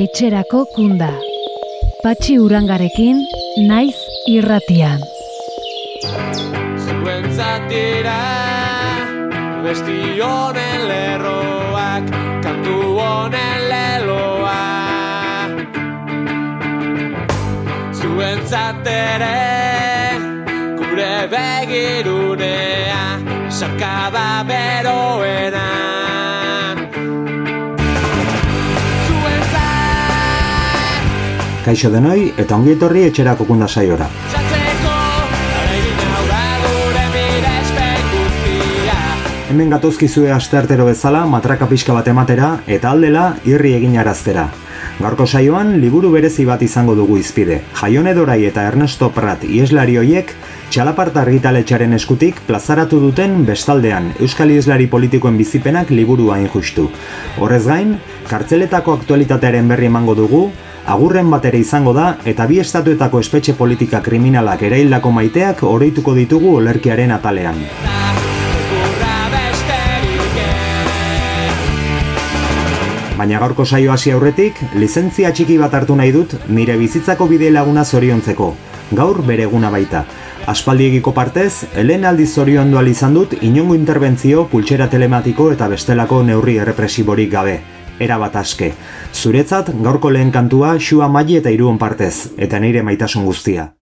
etxerako kunda. Patxi urangarekin, naiz irratian. Zuentzatira, besti honen lerroak, kantu honen leloa. Zuentzatere, gure begirunea, sarkada beroena. Kaixo denoi eta ongi etorri etxerako kunda saiora. Hemen gatozkizue asteartero bezala matraka pixka bat ematera eta aldela irri egin araztera. Gaurko saioan liburu berezi bat izango dugu izpide. Jaione Dorai eta Ernesto Prat ieslari hoiek txalaparta argitaletxaren eskutik plazaratu duten bestaldean Euskal Ieslari politikoen bizipenak liburua hain justu. Horrez gain, kartzeletako aktualitatearen berri emango dugu, agurren bat ere izango da eta bi estatuetako espetxe politika kriminalak eraildako maiteak oroituko ditugu olerkiaren atalean. Baina gaurko saio hasi aurretik, lizentzia txiki bat hartu nahi dut nire bizitzako bide laguna zoriontzeko. Gaur bere eguna baita. Aspaldiegiko partez, helen aldiz zoriondu ahal izan dut inongo interbentzio, pultsera telematiko eta bestelako neurri errepresiborik gabe. Era bat aske. Zuretzat, gaurko lehen kantua xua maili eta iruon partez, eta nire maitasun guztia.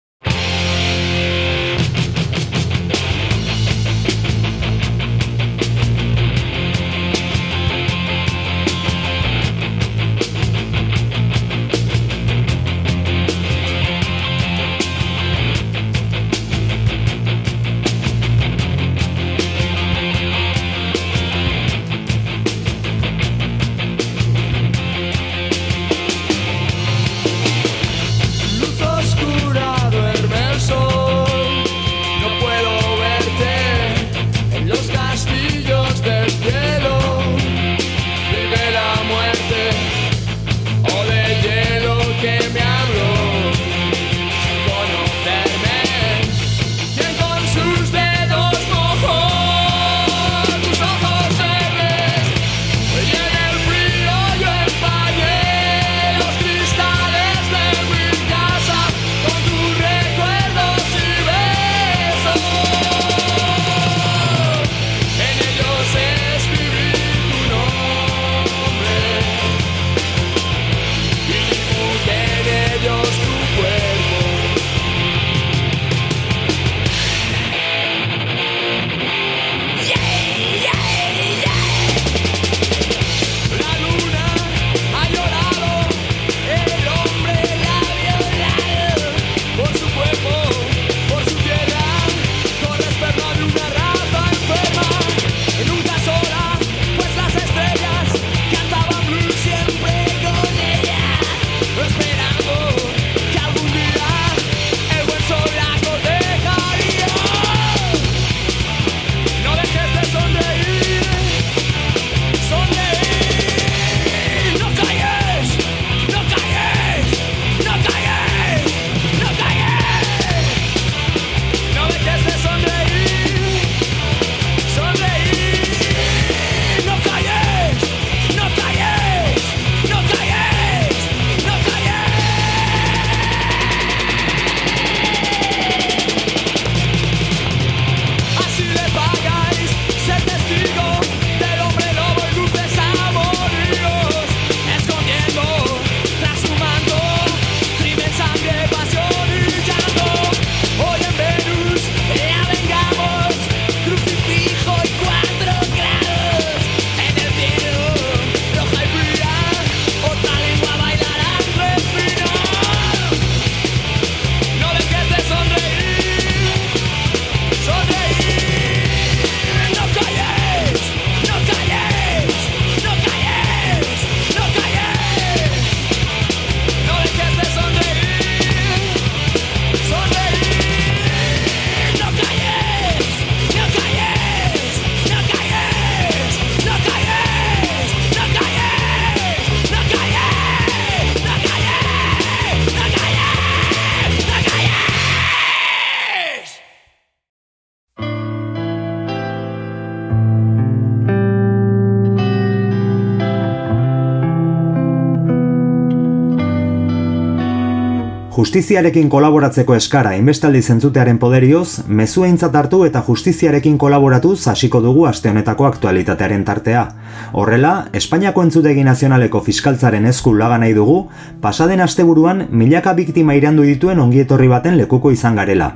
Justiziarekin kolaboratzeko eskara inbestaldi zentzutearen poderioz, mezu eintzat hartu eta justiziarekin kolaboratuz hasiko dugu aste honetako aktualitatearen tartea. Horrela, Espainiako entzutegi nazionaleko fiskaltzaren esku laga nahi dugu, pasaden asteburuan milaka biktima irandu dituen ongietorri baten lekuko izan garela.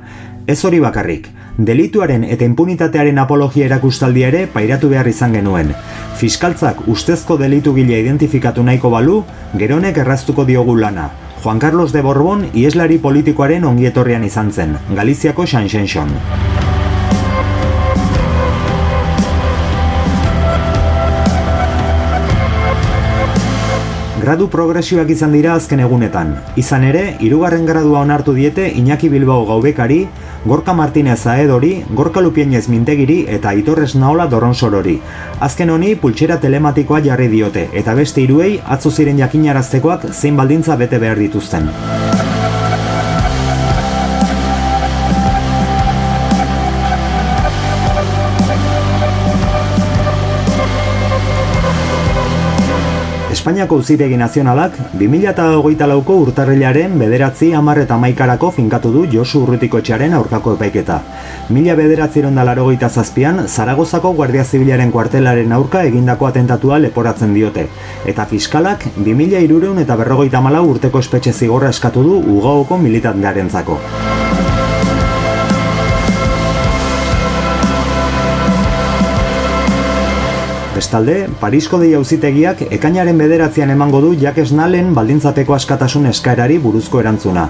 Ez hori bakarrik, delituaren eta impunitatearen apologia erakustaldia ere pairatu behar izan genuen. Fiskaltzak ustezko delitu gila identifikatu nahiko balu, geronek erraztuko diogu lana. Juan Carlos de Borbón ieslari politikoaren ongietorrian izan zen, Galiziako Xanxenxon. Gradu progresioak izan dira azken egunetan. Izan ere, hirugarren gradua onartu diete Iñaki Bilbao gaubekari, Gorka Martinez Aedori, Gorka Lupienez Mintegiri eta Aitorrez Naola Doronsorori. Azken honi pultsera telematikoa jarri diote eta beste hiruei atzo ziren jakinaraztekoak zein baldintza bete behar dituzten. Espainiako uzitegi nazionalak 2008 lauko urtarrilaren bederatzi amar eta maikarako finkatu du Josu Urrutiko etxearen aurkako epaiketa. Mila bederatzi ronda larogeita zazpian, Zaragozako Guardia Zibilaren kuartelaren aurka egindako atentatua leporatzen diote. Eta fiskalak 2000 irureun eta berrogeita malau urteko espetxe zigorra eskatu du ugaoko militantearen zako. Bestalde, Parisko dei auzitegiak ekainaren bederatzean emango du Jakes Nalen baldintzapeko askatasun eskaerari buruzko erantzuna.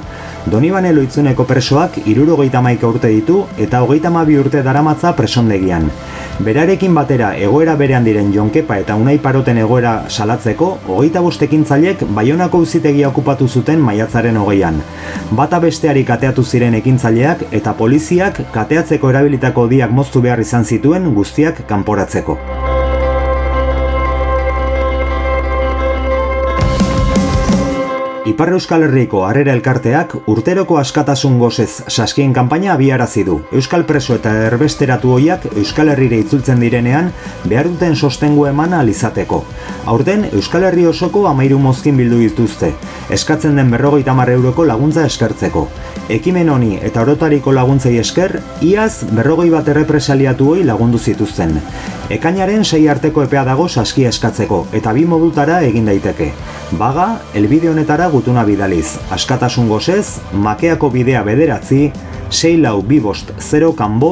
Donibane loitzuneko presoak irurogeita maika urte ditu eta hogeita mabi urte daramatza presondegian. Berarekin batera egoera berean diren Jonkepa eta Unai Paroten egoera salatzeko, hogeita bostekin zailek Baionako uzitegia okupatu zuten maiatzaren hogeian. Bata besteari kateatu ziren ekintzaileak eta poliziak kateatzeko erabilitako diak moztu behar izan zituen guztiak kanporatzeko. Ipar Euskal Herriko Harrera Elkarteak urteroko askatasun gozez saskien kanpaina abiarazi du. Euskal preso eta erbesteratu hoiak Euskal Herrire itzultzen direnean behar duten sostengu eman alizateko. Aurten Euskal Herri osoko amairu mozkin bildu dituzte, eskatzen den berrogeita mar euroko laguntza eskertzeko. Ekimen honi eta orotariko laguntzei esker, iaz berrogei bat errepresaliatu hoi lagundu zituzten. Ekainaren sei arteko epea dago saskia eskatzeko, eta bi modutara egin daiteke. Baga, elbide honetara gutuna bidaliz, askatasun gozez, makeako bidea bederatzi, 6 lau bi bost 0 kanbo,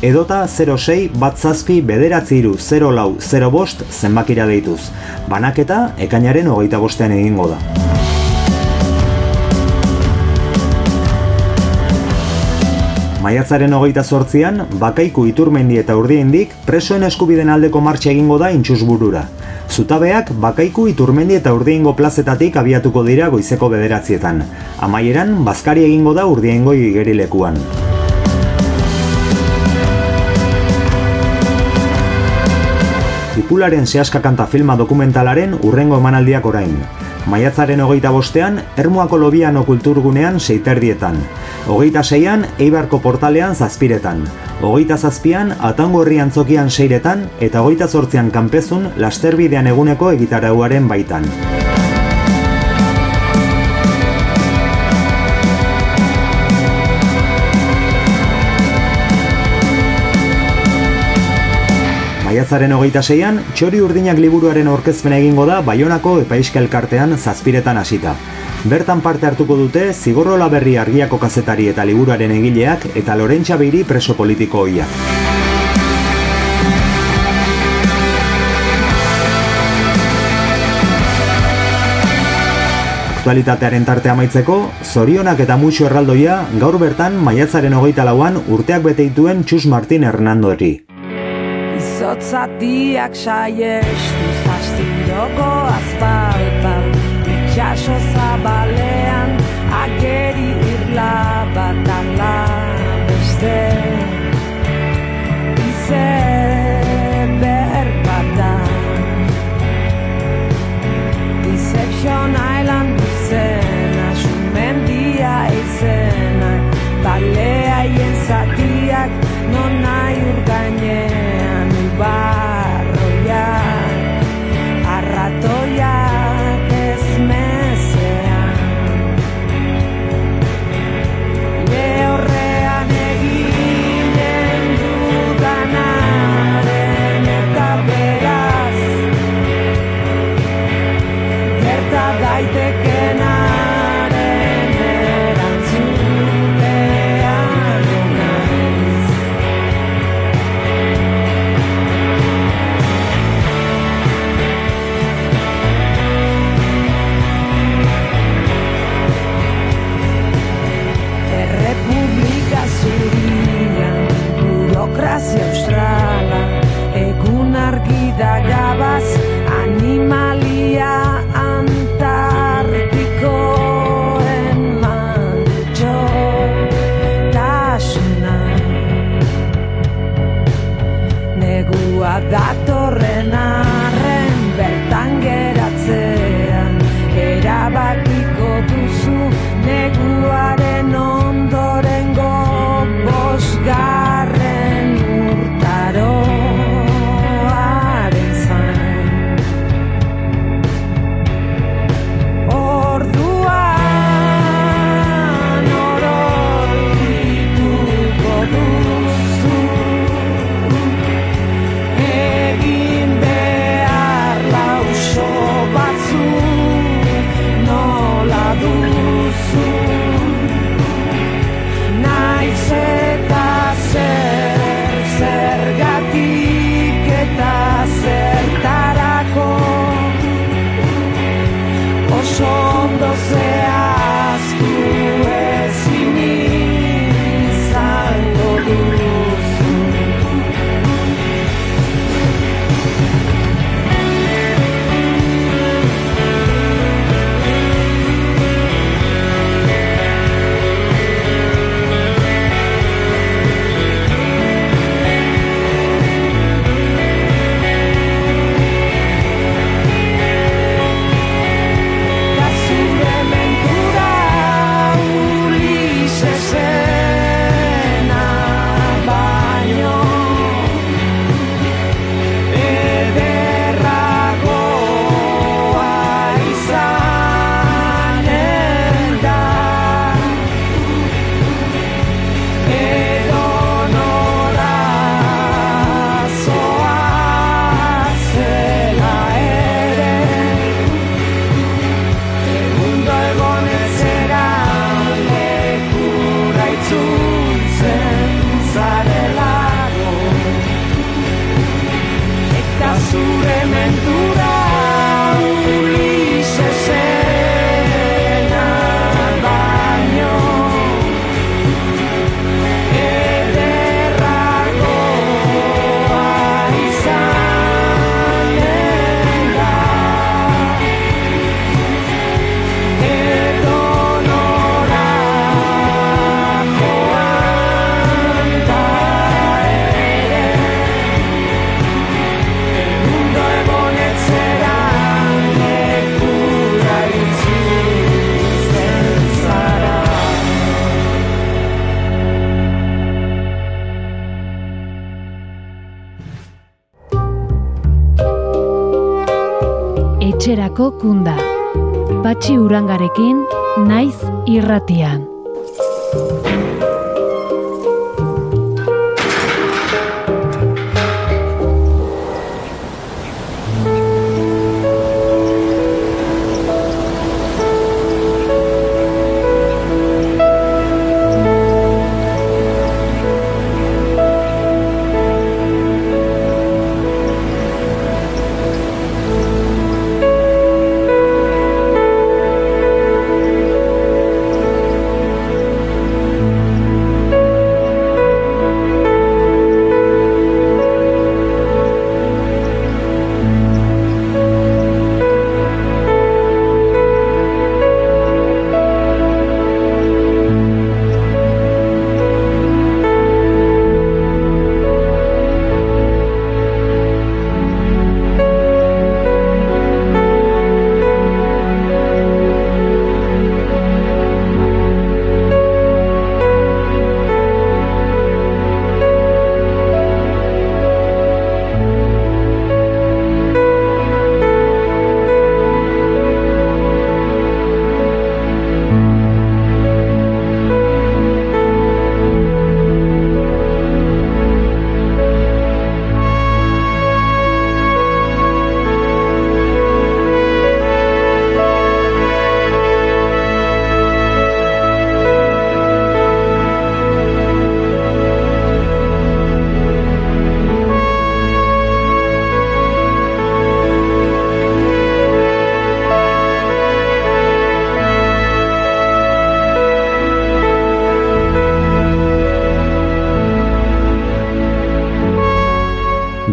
edota 06 bat zazpi bederatzi iru 0 lau 0 bost zenbakira deituz. Banaketa, ekainaren hogeita bostean egingo da. Maiatzaren hogeita sortzian, bakaiku iturmendi eta urdiendik presoen eskubiden aldeko martxa egingo da intxusburura. Zutabeak bakaiku iturmendi eta urdiengo plazetatik abiatuko dira goizeko bederatzietan. Amaieran, bazkari egingo da urdiengo igerilekuan. Tipularen sehaska kanta filma dokumentalaren urrengo emanaldiak orain. Maiatzaren hogeita bostean, Ermuako Lobiano kulturgunean seiterdietan. Hogeita seian, Eibarko portalean zazpiretan. Hogeita zazpian, Atango herri antzokian seiretan, eta hogeita zortzian kanpezun, lasterbidean eguneko egitarauaren baitan. Maiatzaren hogeita seian, txori urdinak liburuaren orkezpen egingo da Baionako epaiska elkartean zazpiretan hasita. Bertan parte hartuko dute Zigorrola Berri argiako kazetari eta liburuaren egileak eta Lorentxa Beiri preso politiko hoiak. Aktualitatearen tarte amaitzeko, zorionak eta muxo erraldoia gaur bertan maiatzaren hogeita lauan urteak beteituen Txus Martin Hernandori. Izotzatiak saiestu zastiroko azpaltan Itxaso zabalean negua datorren arren bertan Bizkaiko kunda. Batxi urangarekin, naiz irratian.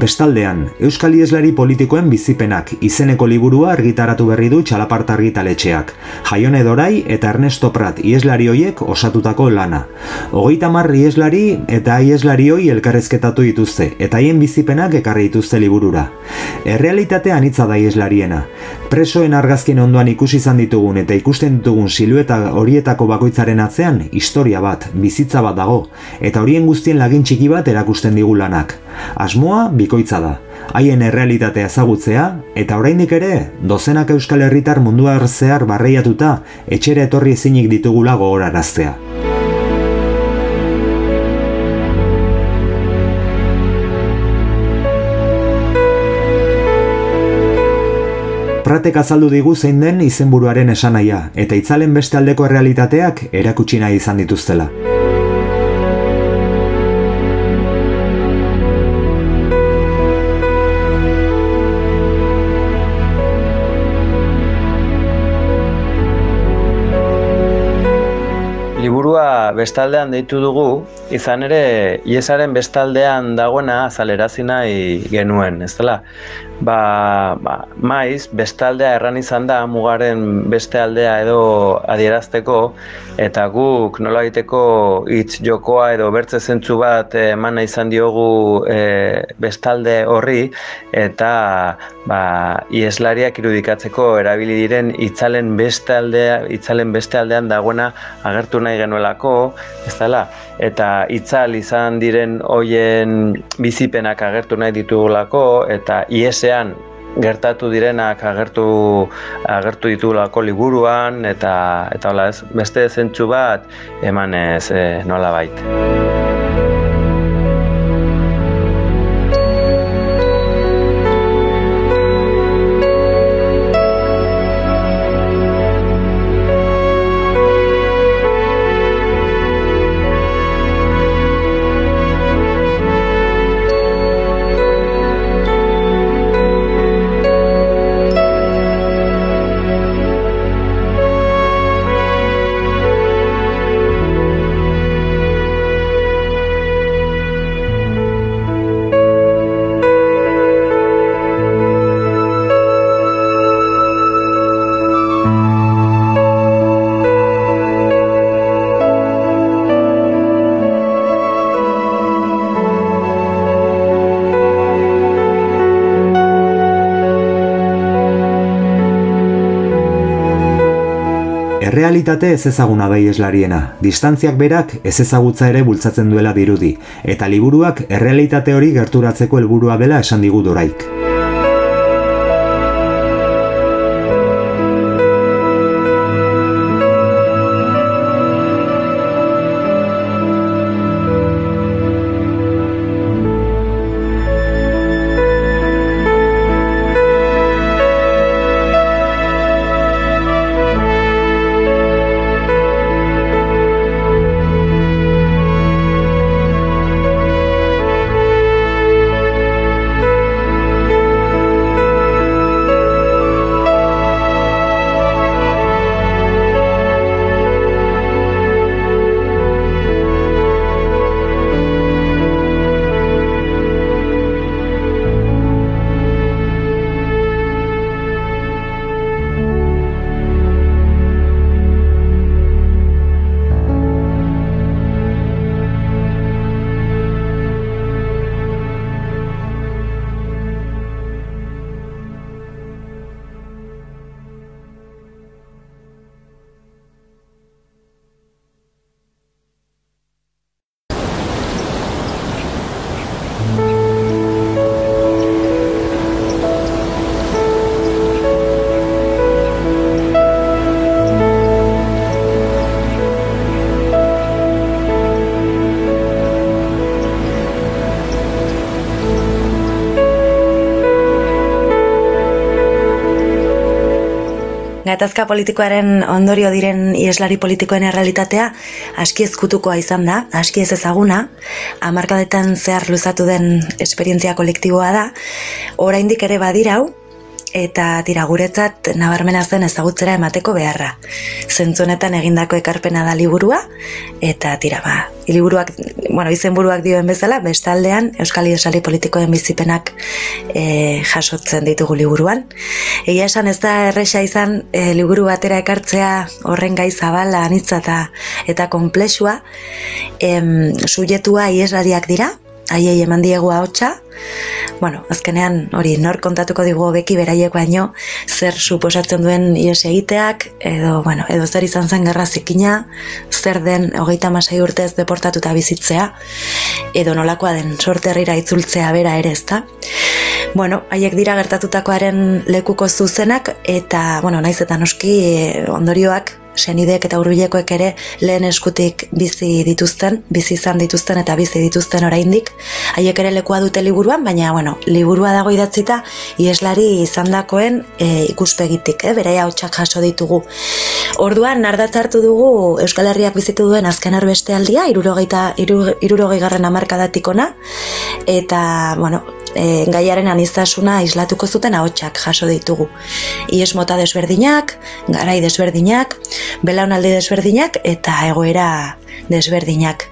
Bestaldean, Euskal Ieslari politikoen bizipenak izeneko liburua argitaratu berri du txalaparta argitaletxeak. Jaione Dorai eta Ernesto Prat ieslari hoiek osatutako lana. Hogeita mar ieslari eta ieslari hoi elkarrezketatu dituzte, eta haien bizipenak ekarri dituzte liburura. Errealitate anitza da ieslariena. Presoen argazkien ondoan ikusi izan ditugun eta ikusten ditugun silueta horietako bakoitzaren atzean historia bat, bizitza bat dago, eta horien guztien lagin txiki bat erakusten digu lanak. Asmoa bikoitza da. Haien errealitatea ezagutzea eta oraindik ere dozenak euskal herritar mundua zehar barreiatuta etxera etorri ezinik ditugula gogoraraztea. Pratek azaldu digu zein den izenburuaren esanahia eta itzalen beste aldeko errealitateak erakutsi nahi izan dituztela. Bestaldean deitu dugu, izan ere iesaren bestaldean dagoena azalerazi nahi genuen, ez dela? Ba, ba, maiz, bestaldea erran izan da mugaren beste aldea edo adierazteko eta guk nola egiteko hitz jokoa edo bertze zentzu bat eman nahi izan diogu e, bestalde horri eta ba, ieslariak irudikatzeko erabili diren itzalen beste aldea, itzalen beste aldean dagoena agertu nahi genuelako, ez dela? Eta itzal izan diren hoien bizipenak agertu nahi ditugulako eta iesean gertatu direnak agertu agertu ditugulako liburuan eta eta hola ez beste zentsu bat emanez e, nolabait. Errealitate ez ezaguna da ieslariena, distantziak berak ez ezagutza ere bultzatzen duela dirudi, eta liburuak errealitate hori gerturatzeko helburua dela esan digu doraik. Gatazka politikoaren ondorio diren ieslari politikoen errealitatea aski ezkutukoa izan da, aski ez ezaguna, hamarkadetan zehar luzatu den esperientzia kolektiboa da, oraindik ere badirau, eta tira guretzat nabarmena zen ezagutzera emateko beharra. Zentzu honetan egindako ekarpena da liburua, eta tira ba, liburuak, bueno, izenburuak dioen bezala, bestaldean Euskal Iosali politikoen bizipenak e, jasotzen ditugu liburuan. Egia esan ez da erresa izan e, liburu batera ekartzea horren gai zabala, anitza eta, eta komplexua, em, sujetua ieslariak dira, haiei eman diegu ahotsa, bueno, azkenean hori nor kontatuko digu beki beraiek baino zer suposatzen duen ies egiteak edo bueno, edo zer izan zen gerra zikina, zer den hogeita masai urtez deportatuta bizitzea edo nolakoa den sorte herrira itzultzea bera ere ezta. Bueno, haiek dira gertatutakoaren lekuko zuzenak eta bueno, naiz eta noski eh, ondorioak senideek eta hurbilekoek ere lehen eskutik bizi dituzten, bizi izan dituzten eta bizi dituzten oraindik. Haiek ere lekua dute liburuan, baina bueno, liburua dago idatzita ieslari izandakoen e, ikuspegitik, eh, beraia hotsak jaso ditugu. Orduan nardatz hartu dugu Euskal Herriak bizitu duen azken erbeste aldia, irurogeita, irurogei garren amarkadatik ona, eta, bueno, e, gaiaren aniztasuna islatuko zuten ahotsak jaso ditugu. Ies mota desberdinak, garai desberdinak, belaunaldi desberdinak eta egoera desberdinak.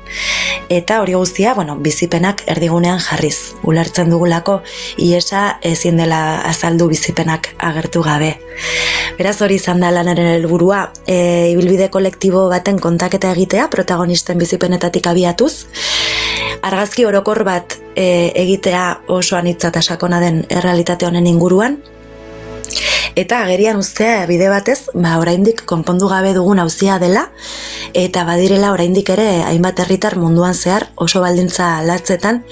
Eta hori guztia, bueno, bizipenak erdigunean jarriz. Ulertzen dugulako iesa ezin dela azaldu bizipenak agertu gabe. Beraz hori izan da lanaren helburua, e, ibilbide kolektibo baten kontaketa egitea protagonisten bizipenetatik abiatuz. Argazki orokor bat e, egitea oso anitza sakona den errealitate honen inguruan, eta agerian ustea bide batez, ba oraindik konpondu gabe dugun auzia dela eta badirela oraindik ere hainbat herritar munduan zehar oso baldintza latzetan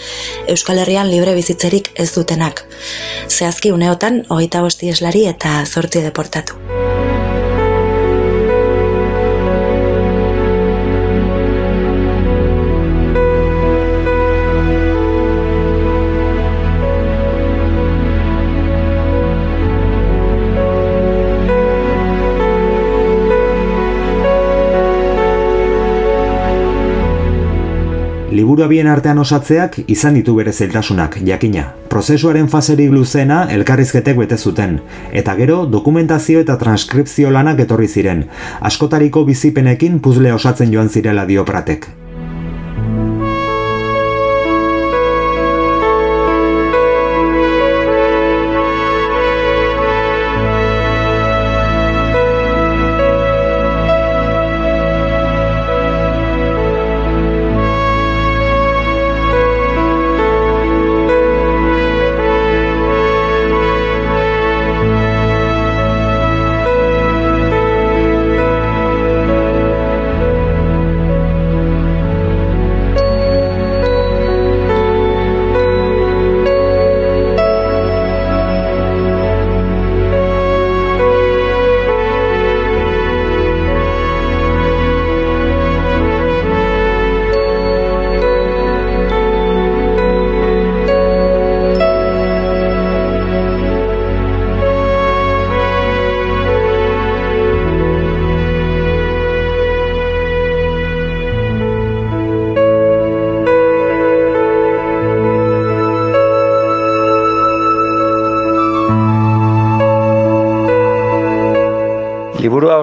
Euskal Herrian libre bizitzerik ez dutenak. Zehazki uneotan hogeita bosti eslari eta zortzi deportatu. Liburua bien artean osatzeak izan ditu bere zeltasunak, jakina. Prozesuaren faserik luzena elkarrizketek bete zuten, eta gero dokumentazio eta transkripzio lanak etorri ziren, askotariko bizipenekin puzle osatzen joan zirela dio pratek.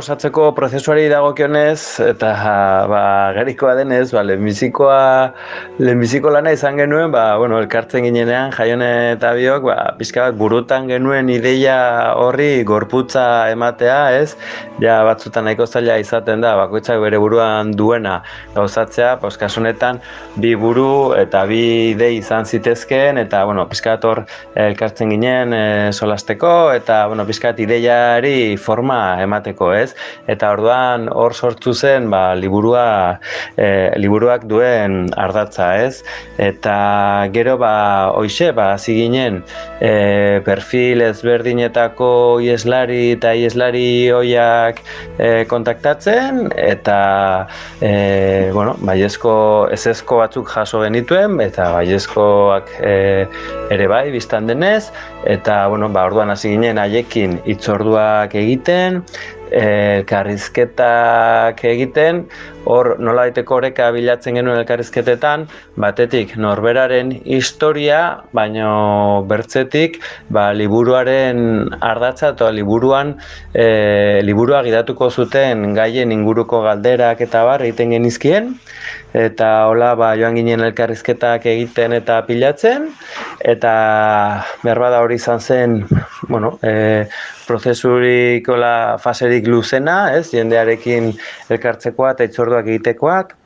Osatzeko prozesuari dagokionez eta ba, gerikoa denez, ba, lehenbizikoa lehenbiziko lana izan genuen, ba, bueno, elkartzen ginenean jaione eta biok, ba, pixka bat burutan genuen ideia horri gorputza ematea, ez? Ja, batzutan nahiko zaila izaten da, bakoitzak bere buruan duena gauzatzea, pues, kasu honetan bi buru eta bi idei izan zitezkeen, eta, bueno, pixka bat hor elkartzen ginen e, solasteko, eta, bueno, pixka bat ideiari forma emateko, ez? Eta orduan hor sortu zen, ba, liburua, e, liburuak duen ardatza, ez? Eta gero, ba, hoxe, ba, hasi ginen, e, perfil ezberdinetako ieslari eta ieslari hoiak e, kontaktatzen, eta, e, bueno, baiezko, ezezko batzuk jaso genituen, eta baiezkoak e, ere bai, biztan denez, eta, bueno, ba, orduan hasi ginen haiekin hitzorduak egiten, elkarrizketak egiten, hor nola daiteko oreka bilatzen genuen elkarrizketetan, batetik norberaren historia, baino bertzetik ba, liburuaren ardatza eta liburuan e, liburua gidatuko zuten gaien inguruko galderak eta bar egiten genizkien, eta hola ba, joan ginen elkarrizketak egiten eta pilatzen, eta berbada hori izan zen, bueno, e, prozesurik hola faserik luzena, ez, jendearekin elkartzekoa eta itzorduak egitekoak,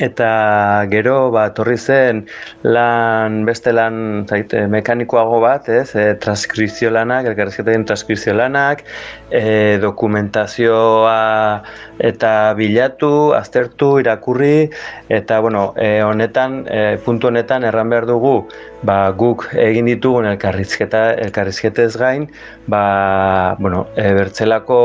eta gero ba etorri zen lan beste lan zait, eh, mekanikoago bat, ez? E, transkripzio lanak, elkarrizketaren transkripzio lanak, e, dokumentazioa eta bilatu, aztertu, irakurri eta bueno, e, honetan e, puntu honetan erran behar dugu ba, guk egin ditugun elkarrizketa elkarrizketez gain, ba, bueno, e, bertzelako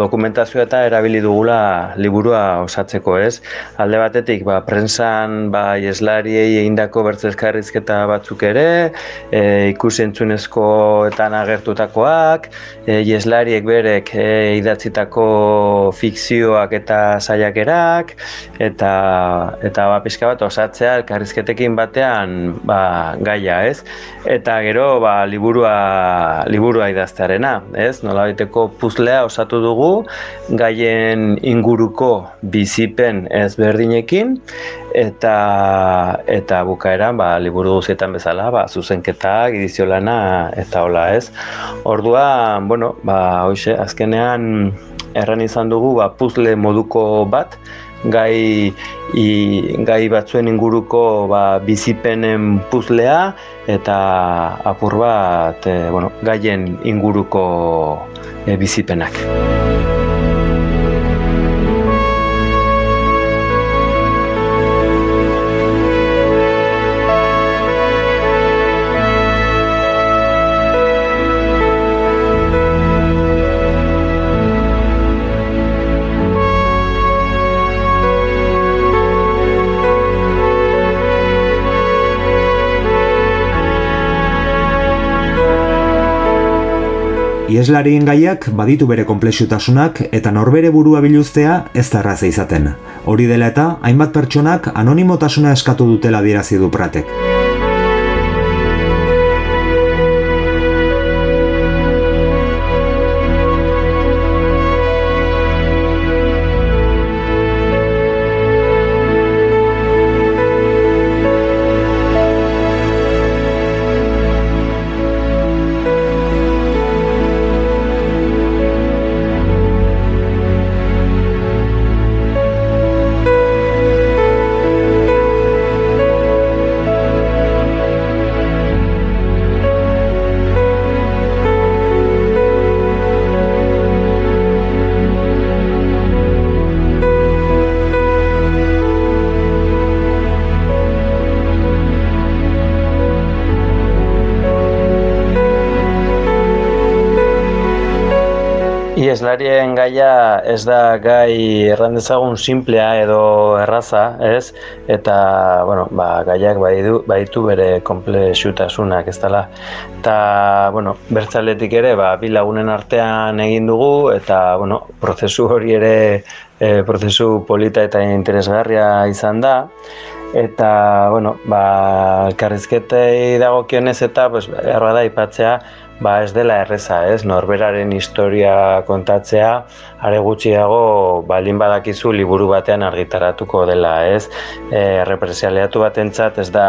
dokumentazioa eta erabili dugula liburua osatzeko, ez? Alde batetik, ba, prensan ba, ieslariei egindako bertzelkarrizketa batzuk ere, e, ikusentzunezkoetan agertutakoak, e, ieslariek berek e, idatzitako fikzioak eta saiakerak, eta, eta ba, pixka bat osatzea elkarrizketekin batean ba, gaia, ez? Eta gero ba, liburua, liburua idaztearena, ez? Nolabaiteko puzlea osatu dugu, gaien inguruko bizipen ezberdinekin, eta eta bukaeran ba, liburu guztietan bezala ba, zuzenketak, edizio lana eta hola ez. Orduan, bueno, ba, hoxe, azkenean erran izan dugu ba, puzle moduko bat, gai, i, gai batzuen inguruko ba, bizipenen puzlea eta apur bat e, bueno, gaien inguruko e, bizipenak. Ieslarien gaiak baditu bere konplexutasunak eta norbere burua biluztea ez da erraza izaten. Hori dela eta, hainbat pertsonak anonimotasuna eskatu dutela dirazi du pratek. Ieslarien gaia ez da gai erran dezagun simplea edo erraza, ez? Eta, bueno, ba, gaiak baditu, baditu bere komplexutasunak, ez dela. Eta, bueno, bertzaletik ere, ba, bi lagunen artean egin dugu, eta, bueno, prozesu hori ere e, prozesu polita eta interesgarria izan da. Eta, bueno, ba, elkarrizketei dagokionez eta, pues, erra da ipatzea, ba ez dela erreza, ez? Norberaren historia kontatzea, are gutxiago baldin badakizu liburu batean argitaratuko dela, ez? E, represialeatu batentzat ez da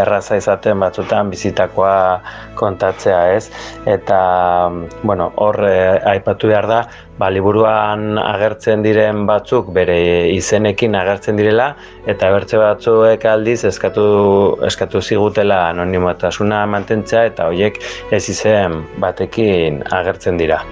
erraza izaten batzutan bizitakoa kontatzea, ez? Eta, bueno, hor e, aipatu behar da, ba, liburuan agertzen diren batzuk bere izenekin agertzen direla eta bertze batzuek aldiz eskatu, eskatu zigutela anonimotasuna mantentzea eta hoiek ez izen batekin agertzen dira.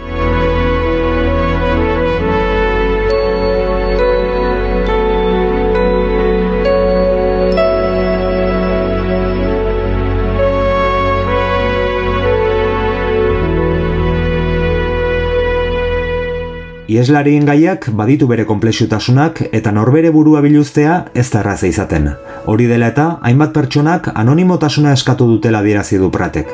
Ieslarien gaiak baditu bere konplexutasunak eta norbere burua biluztea ez da erraza izaten. Hori dela eta, hainbat pertsonak anonimotasuna eskatu dutela dirazi du pratek.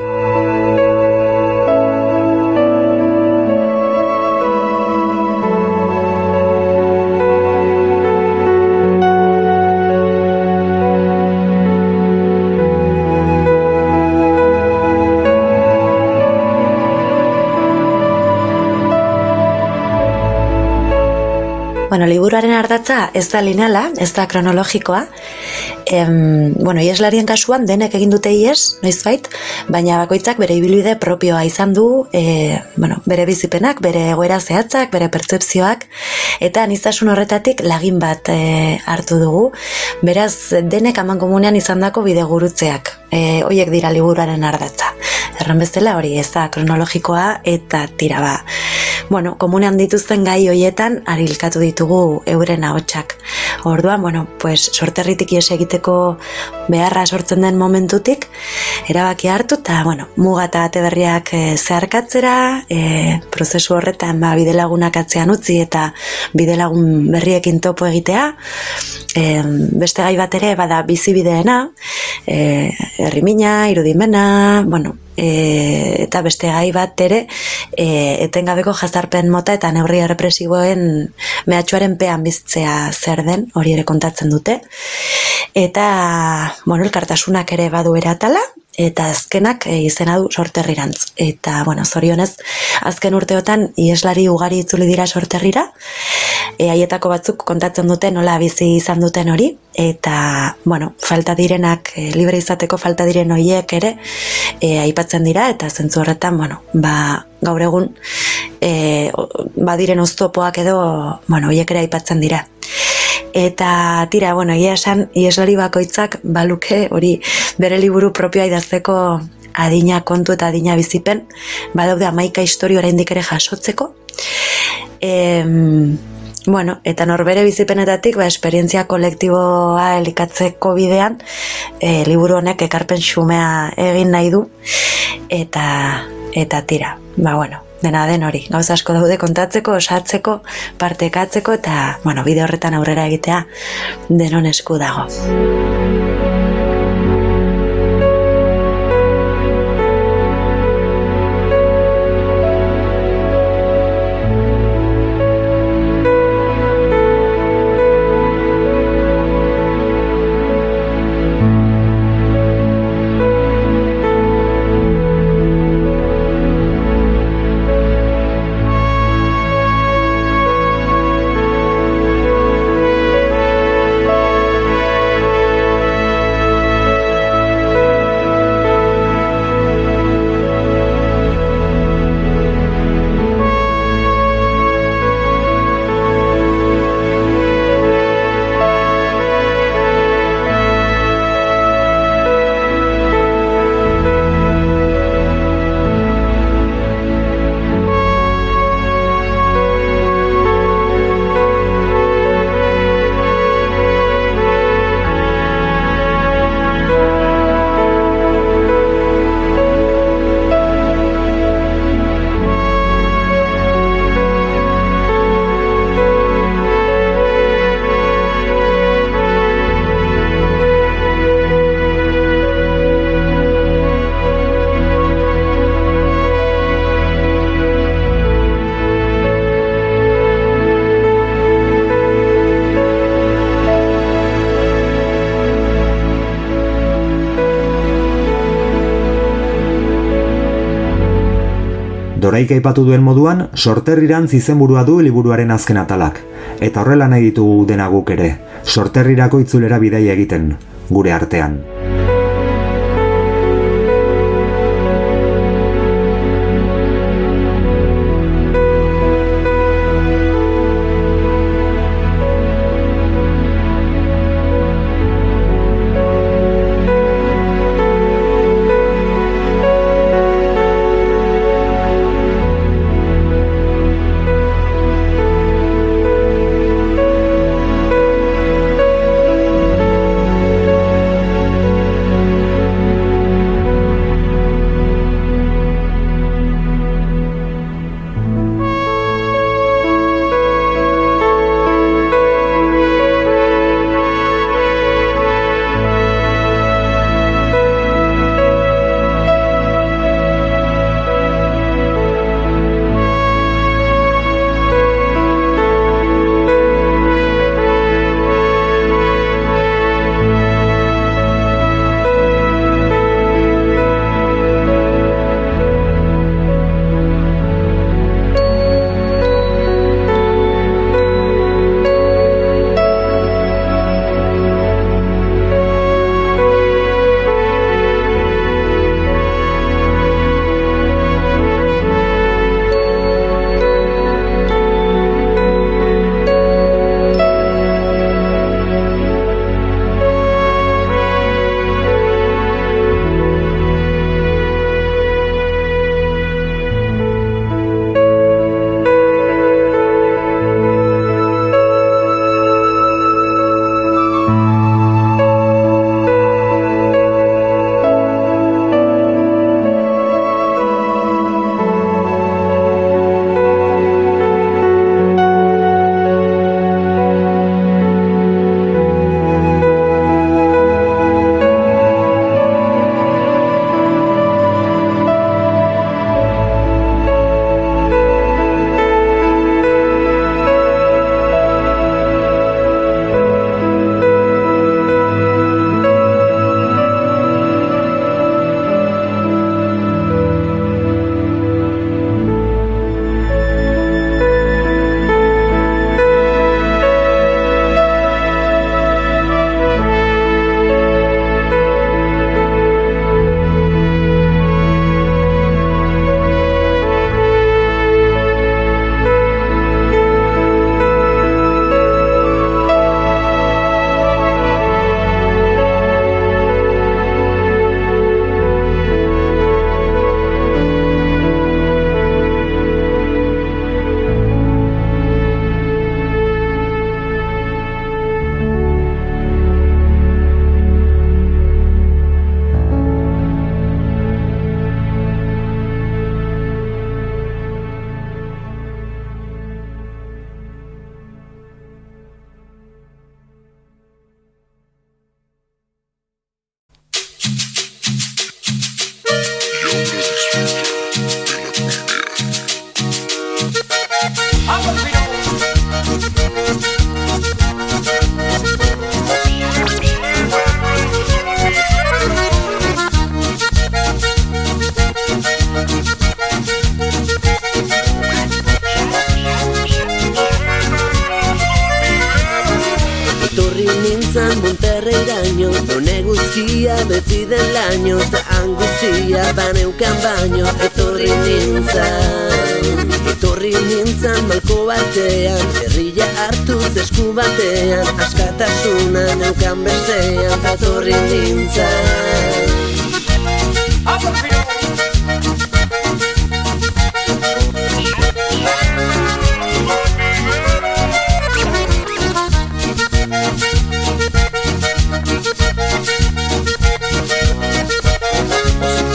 Bueno, liburuaren ardatza ez da lineala, ez da kronologikoa. Em, bueno, ieslarien kasuan denek egin dute ies, noizbait, baina bakoitzak bere ibilbide propioa izan du, e, bueno, bere bizipenak, bere egoera zehatzak, bere pertzepzioak, eta anistasun horretatik lagin bat e, hartu dugu. Beraz, denek aman komunean izandako bide gurutzeak, e, hoiek dira liburuaren ardatza. Erran bezala hori ez da kronologikoa eta tira ba. Bueno, komunean dituzten gai hoietan arilkatu ditugu euren ahotsak. Orduan, bueno, pues sorterritik ies egiteko beharra sortzen den momentutik erabaki hartu eta bueno, muga eta ate berriak e, zeharkatzera, e, prozesu horretan ba bidelagunak atzean utzi eta bidelagun berriekin topo egitea. E, beste gai bat ere bada bizibideena, e, herrimina, irudimena, bueno, e, eta beste gai bat ere e, etengabeko jazarpen mota eta neurri represiboen mehatxuaren pean biztzea zer den, hori ere kontatzen dute. Eta, bueno, elkartasunak ere badu eratala, eta azkenak e, izena du sorterrirantz. Eta, bueno, zorionez, azken urteotan ieslari ugari itzuli dira sorterrira, e, haietako batzuk kontatzen dute nola bizi izan duten hori, eta, bueno, falta direnak, e, libre izateko falta diren hoiek ere, e, aipatzen dira, eta zentzu horretan, bueno, ba, gaur egun, e, badiren oztopoak edo, bueno, hoiek ere aipatzen dira. Eta tira, bueno, egia esan, ieslari bakoitzak baluke hori bere liburu propioa idazteko adina kontu eta adina bizipen, badaude amaika historio oraindik ere jasotzeko. Em, bueno, eta norbere bizipenetatik, ba, esperientzia kolektiboa elikatzeko bidean, e, liburu honek ekarpen xumea egin nahi du, eta, eta tira, ba, bueno, dena den hori, gauza asko daude kontatzeko, osatzeko, partekatzeko, eta, bueno, bide horretan aurrera egitea denon esku dago. Doraik aipatu duen moduan, sorterrirantz izenburua du liburuaren azken atalak. Eta horrela nahi ditugu dena guk ere, sorterrirako itzulera bidaia egiten, gure artean.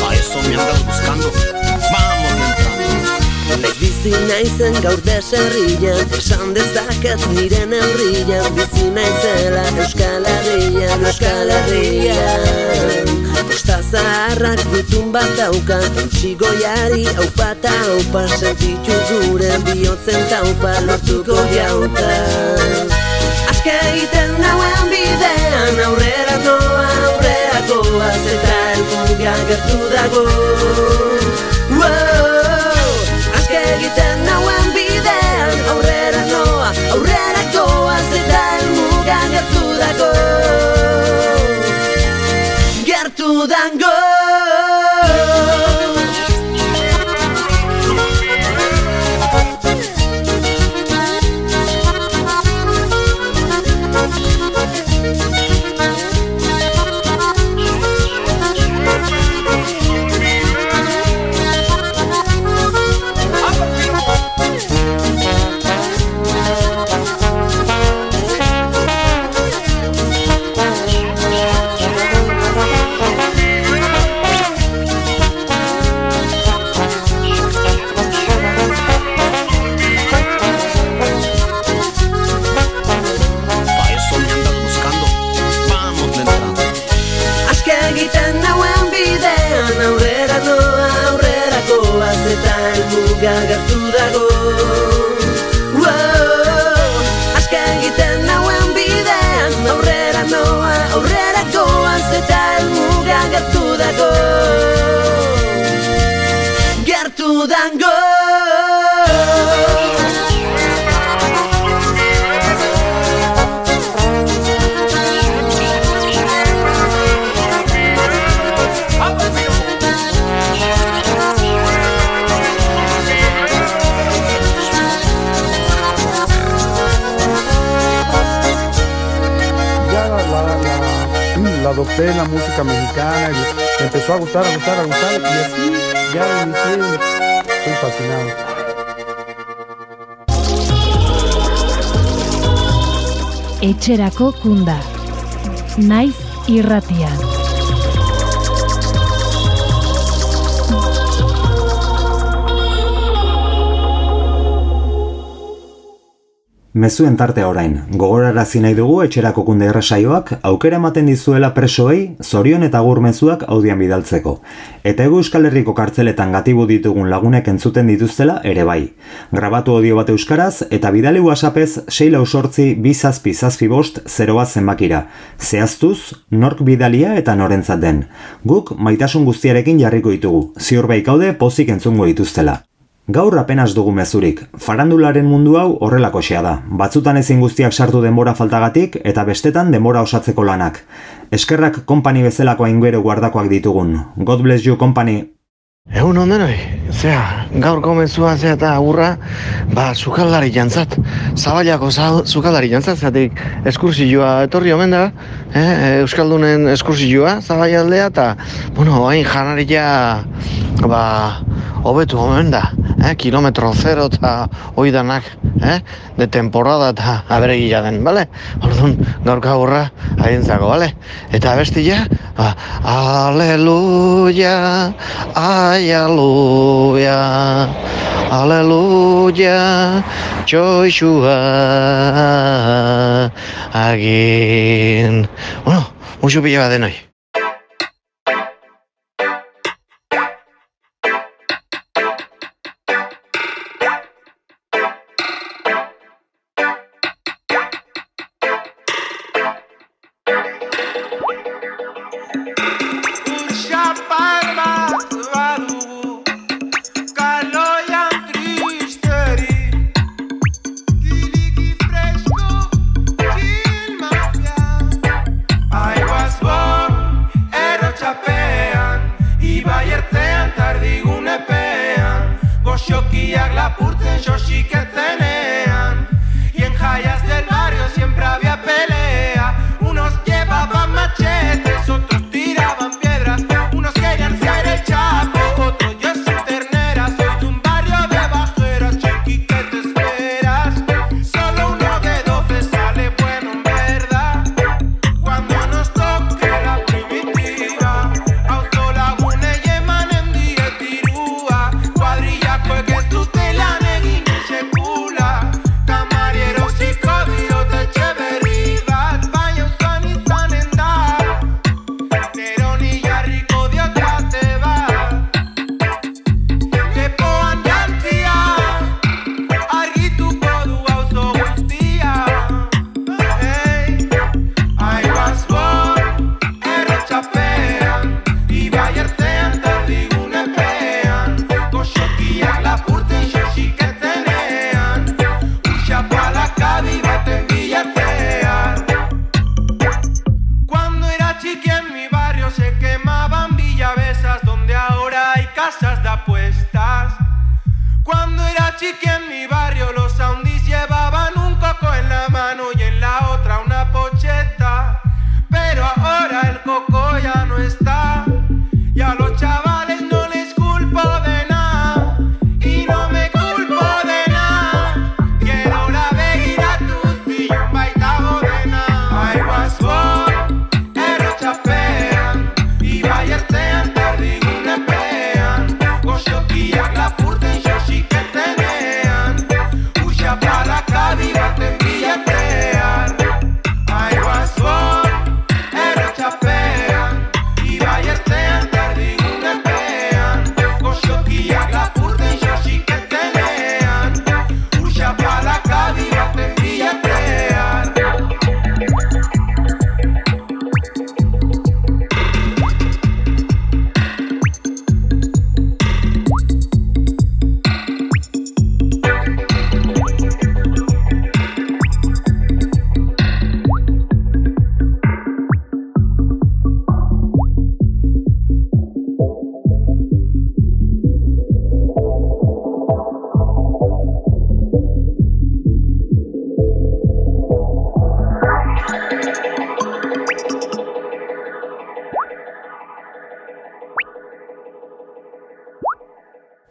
A eso me andas buscando. Vamos entrando. Naiz bizi naizen gaur deserrian Esan dezaket nire neurrian Bizi naizela Euskal Herrian Euskal Herrian Kosta zaharrak gutun bat dauka Eutsi goiari aupa eta aupa Sentitu gure bihotzen taupa Lortuko jauta Aske egiten nauen bidean Aurrera noa, aurrera goaz Eta elmuga gertu dago. Wow, aske egiten nauen bidean Aurrera noa, aurrera goaz Eta elmuga gertu dago Ya la, la, adopté la música mexicana y empezó a gustar, a gustar, a gustar y así ya inicié, estoy fascinado. Etxerako kunda. Naiz irratian. Mezuen tartea orain, gogorarazi nahi dugu etxerako kunde erresaioak aukera ematen dizuela presoei zorion eta gur mezuak audian bidaltzeko. Eta egu Euskal Herriko kartzeletan gatibu ditugun lagunek entzuten dituztela ere bai. Grabatu audio bat euskaraz eta bidali whatsappez 6 lau sortzi bi zazpi bost 0 bat zenbakira. Zehaztuz, nork bidalia eta norentzat den. Guk maitasun guztiarekin jarriko ditugu, ziur baikaude pozik entzungo dituztela. Gaur apenas dugu mezurik, farandularen mundu hau horrelako da. Batzutan ezin guztiak sartu denbora faltagatik eta bestetan denbora osatzeko lanak. Eskerrak kompani bezalako ainguero guardakoak ditugun. God bless you company. Egun ondenoi, zea, gaur gomezua zea eta agurra, ba, sukaldari jantzat, zabailako za- sukaldari jantzat, zeatik eskursioa etorri omen da, eh, Euskaldunen eskursioa, zabaialdea, eta, bueno, hain janaria, ba, hobetu omen da, eh, kilometro zero eta oidanak, eh, de temporada eta aberegila den, bale? Orduan, gaurko agurra, haientzako, bale? Eta bestia, ba, aleluya, ay, aleluya, aleluya, txoixua, agin. Bueno, musu pila bat denoi.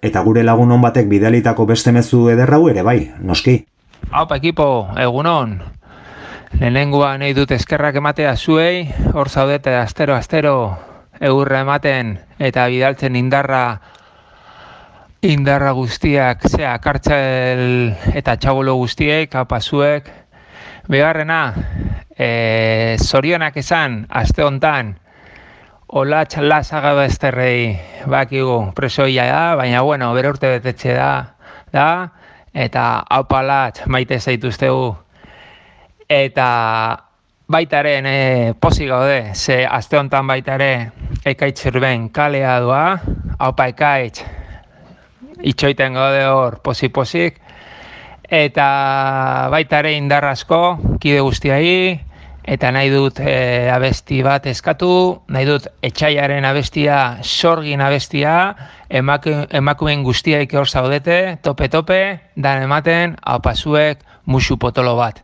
Eta gure lagun hon batek bidalitako beste mezu ederrau ere bai, noski. Haupa ekipo, egunon. Lehenengoa nahi dut eskerrak ematea zuei, hor zaudete astero astero eurra ematen eta bidaltzen indarra indarra guztiak, zea, kartzel eta txabolo guztiek, haupa zuek. Bigarrena, e, zorionak esan, aste hontan, Ola txala zagaba esterrei bakigu presoia da, baina bueno, bere urte betetxe da, da eta haupalat maite zaituztegu. Eta baitaren e, posi gaude, ze aste honetan baitare ekaitz kalea doa, haupa ekaitz. Itxoiten gaude hor posi-posik, eta baitare indarrasko, kide guztiai, eta nahi dut e, abesti bat eskatu, nahi dut etxaiaren abestia, sorgin abestia, emaku, emakumeen guztiaik hor zaudete, tope-tope, dan ematen, haupasuek musu potolo bat.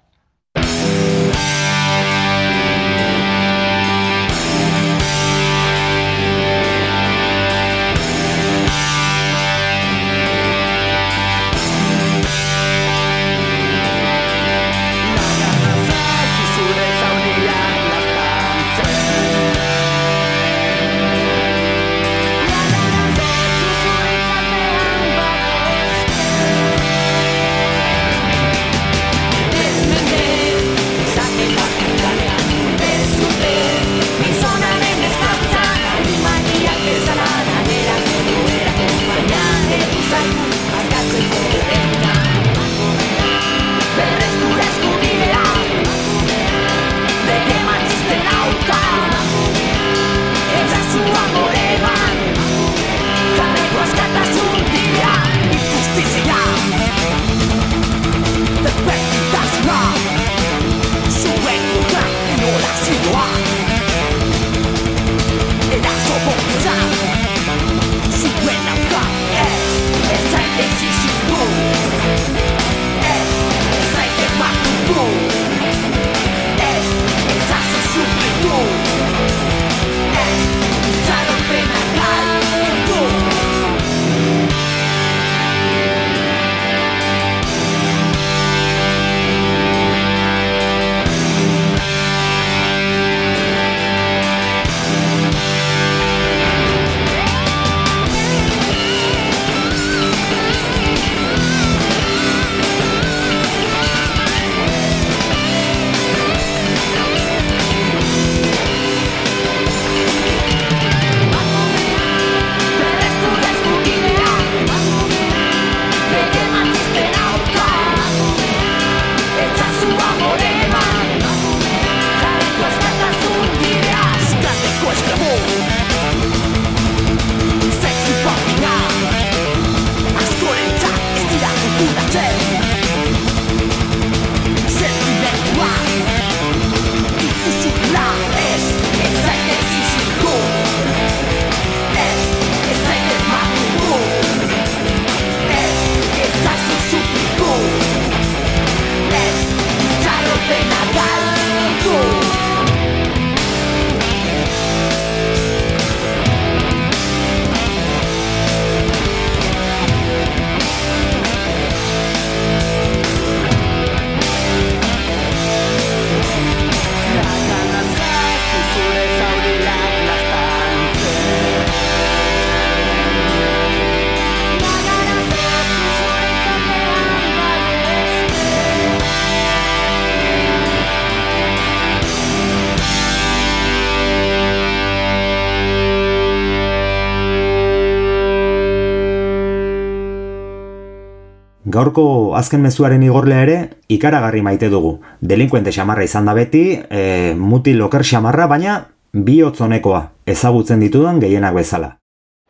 Gaurko azken mezuaren igorlea ere ikaragarri maite dugu. Delinkuente xamarra izan da beti, e, muti loker xamarra, baina bihotzonekoa ezagutzen ditudan gehienak bezala.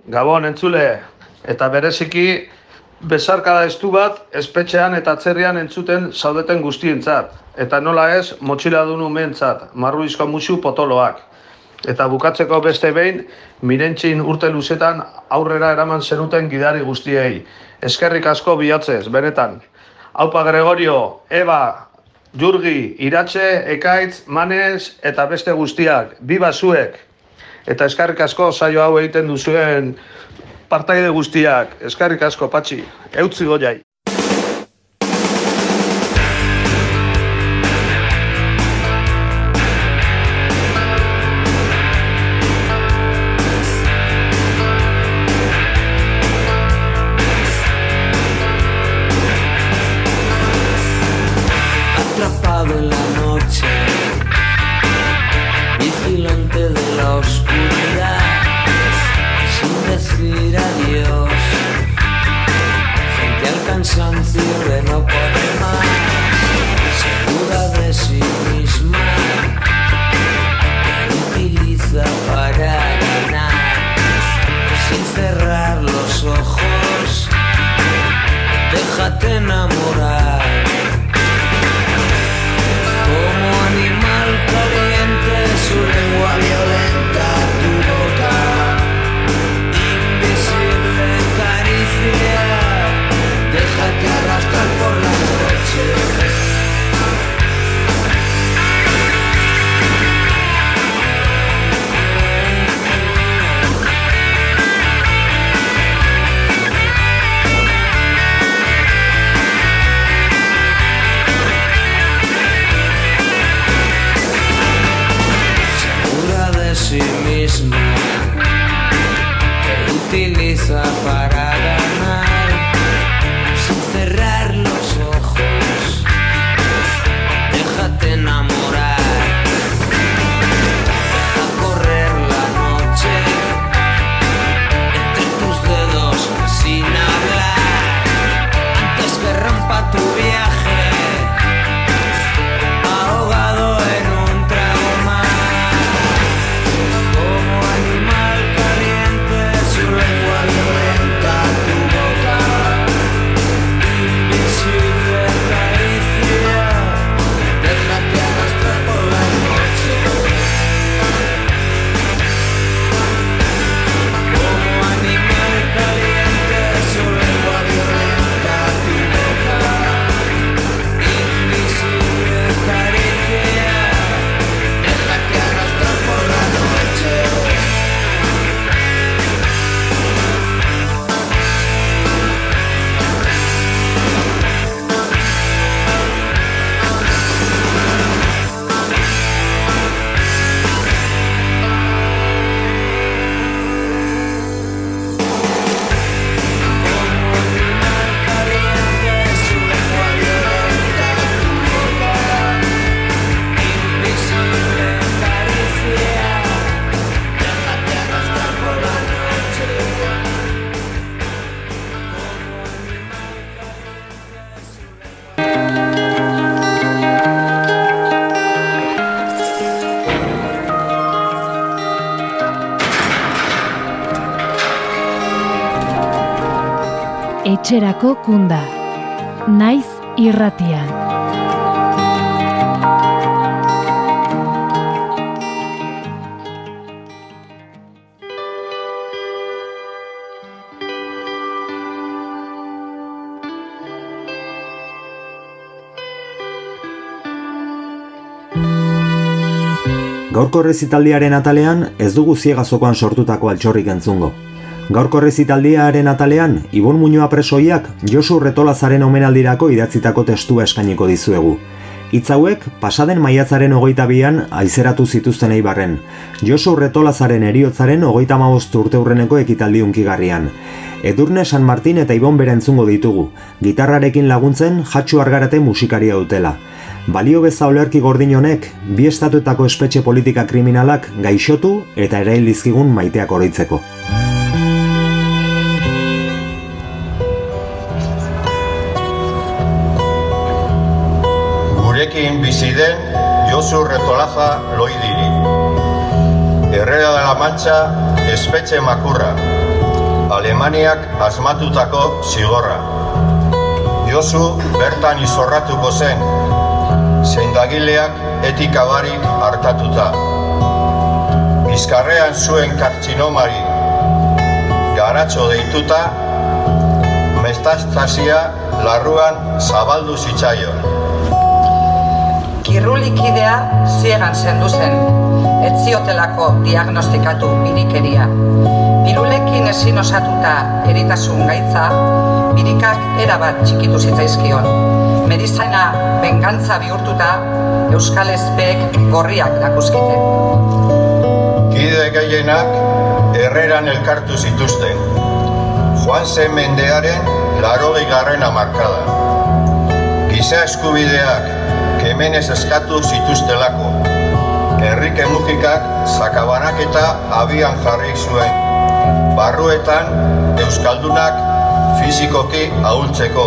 Gabon, entzule, eta bereziki besarkada estu bat espetxean eta atzerrian entzuten zaudeten guztientzat. Eta nola ez, motxiladun umeentzat, marruizko musu potoloak. Eta bukatzeko beste behin, mirentxin urte luzetan aurrera eraman zenuten gidari guztiei. Eskerrik asko bihotzez, benetan. Haupa Gregorio, Eba, Jurgi, Iratxe, Ekaitz, Manez eta beste guztiak, biba zuek. Eta eskarrik asko saio hau egiten duzuen partaide guztiak, eskarrik asko patxi, eutzi goiai. tension, feeling up. Etxerako kunda. Naiz irratian. Gaurko rezitaldiaren atalean ez dugu ziegazokoan sortutako altxorrik entzungo. Gaurko rezitaldiaren atalean, Ibon Muñoa presoiak Josu Retolazaren omenaldirako idatzitako testua eskainiko dizuegu. Hitz hauek pasaden maiatzaren hogeita bian aizeratu zituzten eibarren. Josu Retolazaren eriotzaren hogeita mabost urte urreneko ekitaldi unkigarrian. Edurne San Martin eta Ibon bera entzungo ditugu, gitarrarekin laguntzen jatxu argarate musikaria dutela. Balio beza olerki gordin honek, bi estatuetako espetxe politika kriminalak gaixotu eta erail dizkigun maiteak oroitzeko. Gurekin bizi den Josu Retolaza Loidiri. Herrera de la Mancha espetxe makurra. Alemaniak asmatutako zigorra. Josu bertan izorratuko zen, zeindagileak etika barik hartatuta. Bizkarrean zuen kartzinomari garatxo deituta, mestastazia larruan zabaldu zitzaion. Kirrulikidea ziegan zendu zen, ez ziotelako diagnostikatu birikeria. Pirulekin ezin osatuta eritasun gaitza, birikak erabat txikitu zitzaizkion. Medizaina bengantza bihurtuta, Euskal Ezpeek gorriak dakuskite. Kide gehienak herreran elkartu zituzten. Juan zen mendearen larogei garren amarkada. Giza eskubideak kemenez eskatu zituztelako. Enrique Mujikak sakabanak eta abian jarri zuen. Barruetan Euskaldunak fizikoki ahultzeko.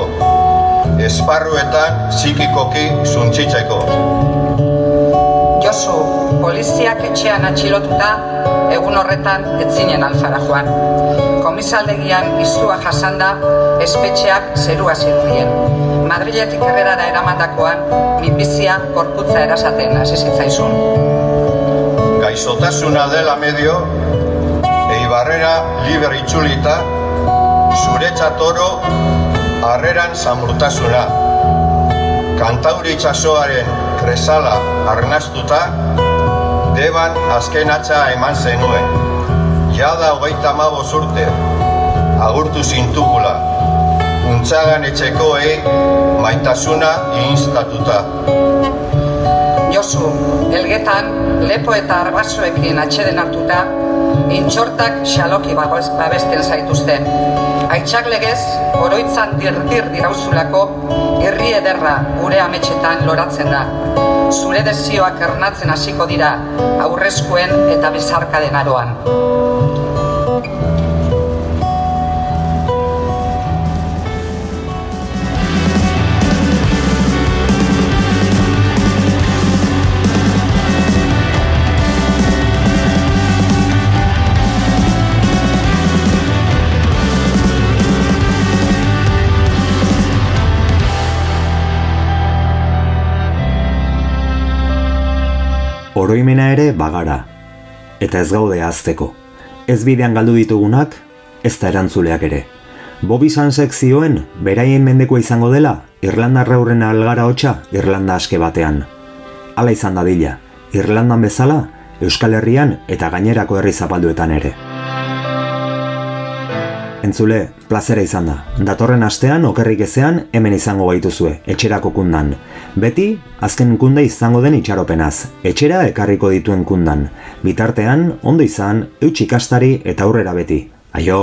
Esparruetan psikikoki zuntzitzeko. Josu, poliziak etxean atxilotuta, egun horretan etzinen alfara joan. Komisaldegian izua jasanda, espetxeak zerua zirudien. Madriletik herrerara eramandakoan, minbizia korputza erasaten hasi zitzaizun. Gaixotasuna dela medio, Eibarrera liber itzulita, zuretzat oro, harreran zamurtasuna. Kantauri itxasoaren kresala arnastuta, deban azken atxa eman zenuen. Jada hogeita maboz urte, agurtu zintugula. Untzagan etxekoei maitasuna instatuta. Josu, elgetan, lepo eta arbasoekin atxeden hartuta, intxortak xaloki babesten zaituzte. Aitxak legez, oroitzan dir-dir dirauzulako, irri ederra gure ametxetan loratzen da. Zure desioak ernatzen hasiko dira, aurrezkoen eta bezarkaden aroan. Oroimena ere bagara. Eta ez gaude azteko. Ez bidean galdu ditugunak, ez da erantzuleak ere. Bobby Sansek zioen, beraien mendeko izango dela, Irlanda reurren algara hotxa, Irlanda aske batean. Hala izan dadila, Irlandan bezala, Euskal Herrian eta gainerako herri zapalduetan ere. Entzule, plazera izan da. Datorren astean okerrik ezean hemen izango gaituzue, etxerako kundan. Beti, azken kunda izango den itxaropenaz, etxera ekarriko dituen kundan. Bitartean, ondo izan, eutxikastari eta aurrera beti. Aio!